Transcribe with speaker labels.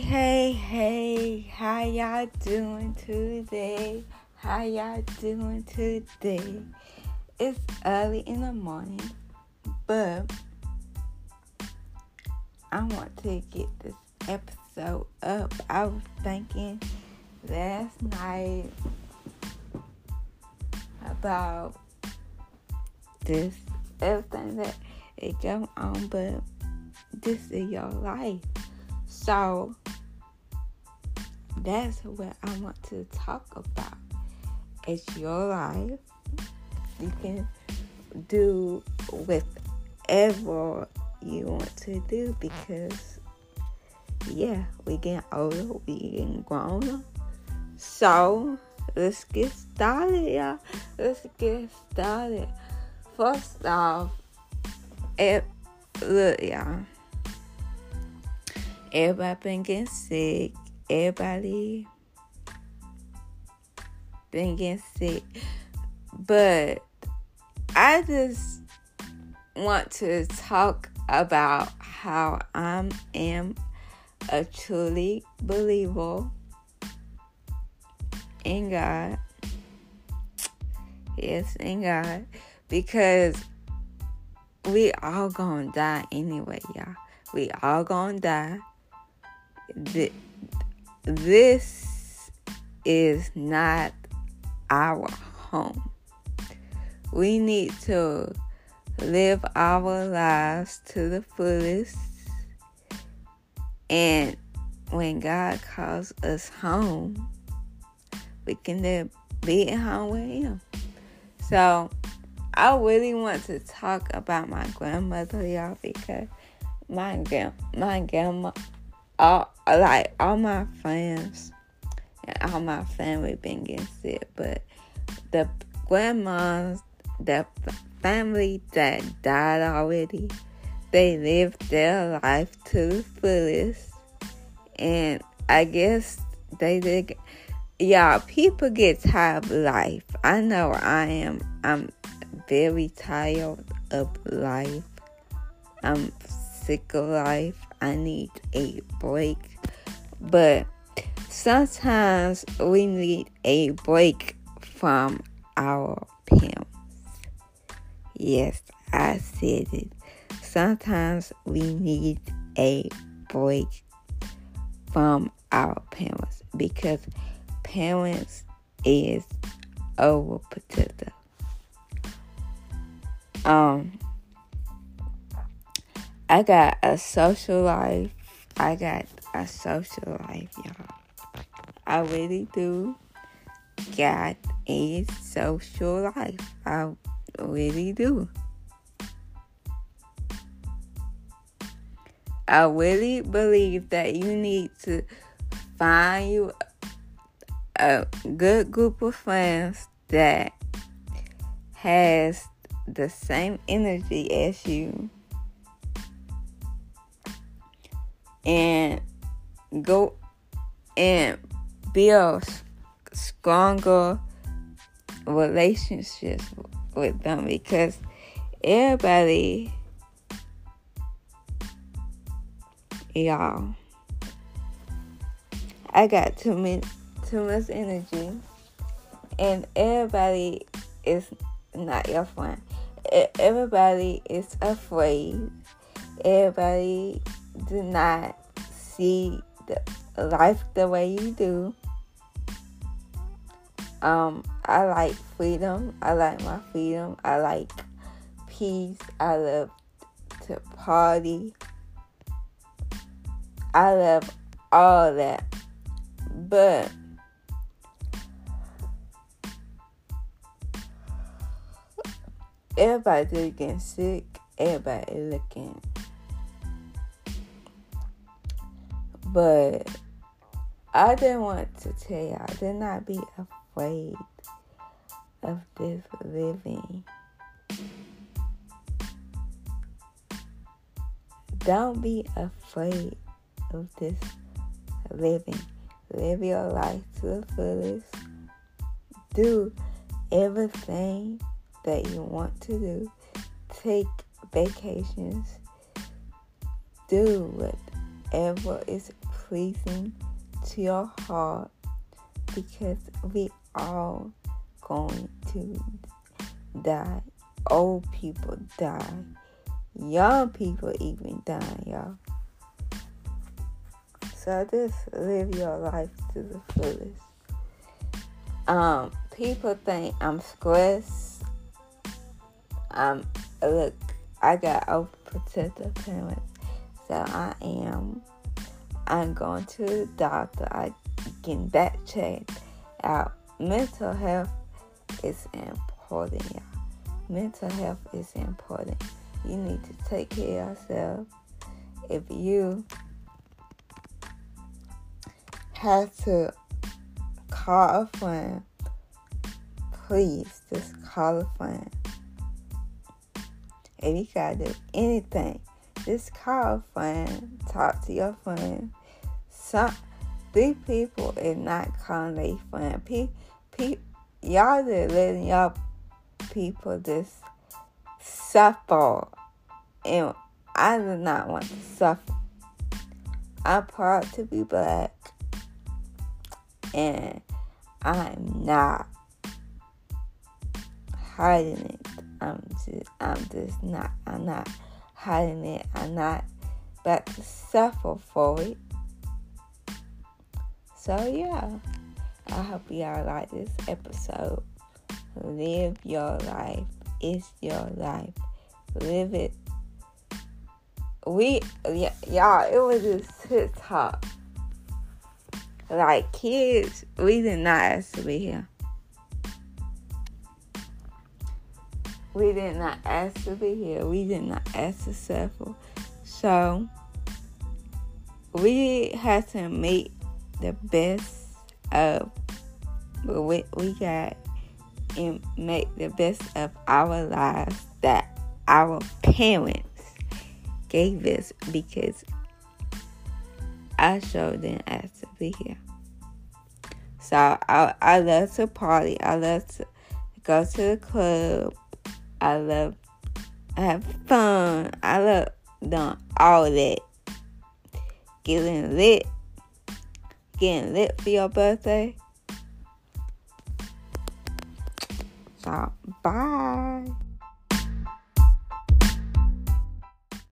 Speaker 1: Hey, hey, how y'all doing today? How y'all doing today? It's early in the morning, but I want to get this episode up. I was thinking last night about this everything that is going on, but this is your life. So that's what I want to talk about. It's your life. You can do whatever you want to do because yeah, we getting older, we getting grown. So let's get started, y'all. Let's get started. First off, it, look, y'all. Everybody been getting sick. Everybody been getting sick. But I just want to talk about how I am a truly believer in God. Yes, in God. Because we all gonna die anyway, y'all. We all gonna die this is not our home. We need to live our lives to the fullest. And when God calls us home, we can be at home with Him. So, I really want to talk about my grandmother, y'all, because my grand my grandma all like all my friends and all my family been getting sick, but the grandmas, the family that died already, they lived their life to the fullest, and I guess they did. Yeah, people get tired of life. I know I am. I'm very tired of life. I'm sick of life. I need a break. But sometimes we need a break from our parents. Yes, I said it. Sometimes we need a break from our parents because parents is overprotective. Um I got a social life. I got a social life, y'all. I really do got a social life. I really do. I really believe that you need to find you a good group of friends that has the same energy as you and go and build stronger relationships with them because everybody y'all I got too much too much energy and everybody is not your friend. Everybody is afraid. Everybody do not see the life the way you do. Um, I like freedom. I like my freedom. I like peace. I love to party. I love all that. But everybody getting sick. Everybody looking But I didn't want to tell y'all, Did not be afraid of this living. Don't be afraid of this living. Live your life to the fullest. Do everything that you want to do. Take vacations. Do whatever is pleasing to your heart because we all going to die. Old people die. Young people even die, y'all. So just live your life to the fullest. Um, people think I'm stressed. Um, look, I got overprotective parents, so I am. I'm going to the doctor. I getting that checked out. Mental health is important, y'all. Mental health is important. You need to take care of yourself. If you have to call a friend, please just call a friend. If you gotta do anything, just call a friend, talk to your friend. Some these people is not calling their friend. Pe, pe, y'all just letting y'all people just suffer, and I do not want to suffer. I'm proud to be black and I'm not hiding it. I'm just, I'm just not, I'm not hiding it. I'm not about to suffer for it. So yeah, I hope y'all like this episode. Live your life. It's your life. Live it. We, yeah, y'all, it was just TikTok like kids, we did not ask to be here. We did not ask to be here. We did not ask to suffer. So we had to make the best of what we got and make the best of our lives that our parents gave us because I sure didn't ask to be here. So I, I love to party. I love to go to the club. I love have fun. I love doing all that. Getting lit. Getting lit for your birthday. So bye.